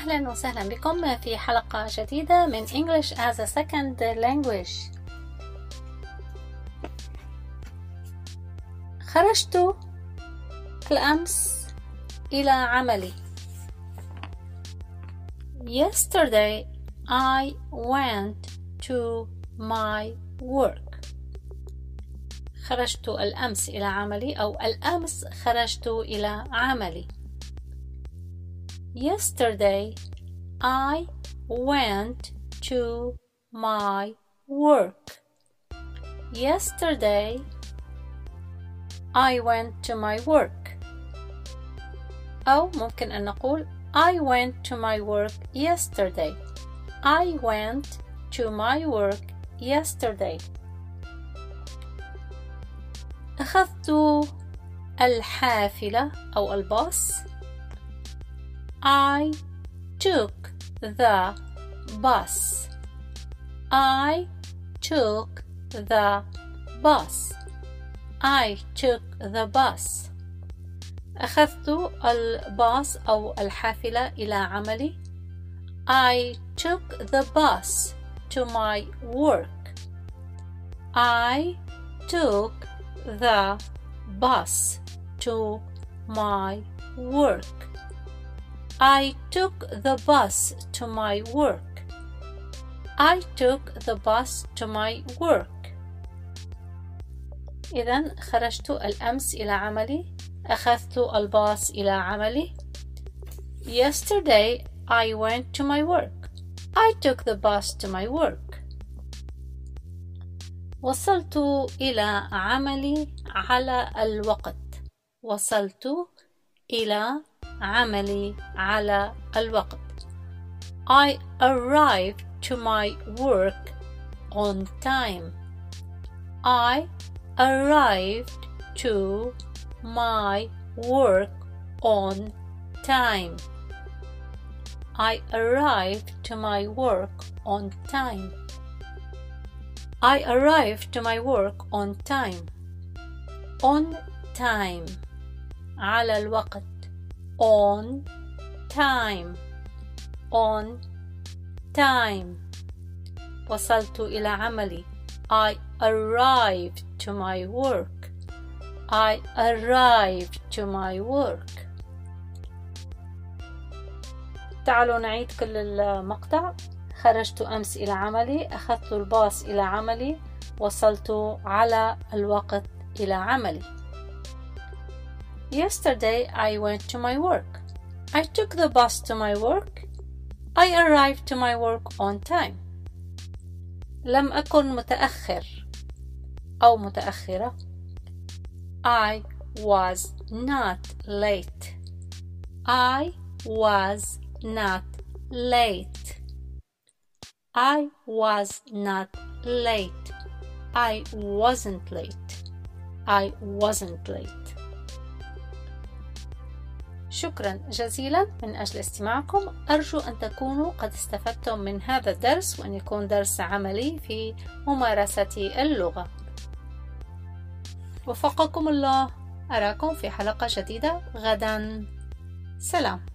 أهلا وسهلا بكم في حلقة جديدة من English as a Second Language. خرجت الأمس إلى عملي. Yesterday I went to my work. خرجت الأمس إلى عملي أو الأمس خرجت إلى عملي. Yesterday I went to my work. Yesterday I went to my work. أو ممكن أن نقول I went to my work yesterday. I went to my work yesterday. أخذت الحافلة أو الباص I took the bus. I took the bus. I took the bus. أخذت الباص أو الحافلة إلى عملي. I took the bus to my work. I took the bus to my work. I took the bus to my work. I took the bus to my work. إذا خرجت الأمس إلى عملي. أخذت الباص إلى عملي. Yesterday I went to my work. I took the bus to my work. وصلت إلى عملي على الوقت. وصلت إلى عملي على الوقت. I arrived to my work on time. I arrived to my work on time. I arrived to my work on time. I arrived to my work on time. On time. على الوقت. On time. On time. وصلت إلى عملي. I arrived to my work. I arrived to my work. تعالوا نعيد كل المقطع. خرجت أمس إلى عملي. أخذت الباص إلى عملي. وصلت على الوقت إلى عملي. Yesterday I went to my work. I took the bus to my work. I arrived to my work on time. لم أكن متأخر أو متأخرة. I was not late. I was not late. I was not late. I wasn't late. I wasn't late. شكرا جزيلا. من أجل استماعكم أرجو أن تكونوا قد استفدتم من هذا الدرس وأن يكون درس عملي في ممارسة اللغة. وفقكم الله أراكم في حلقة جديدة. غدا. سلام.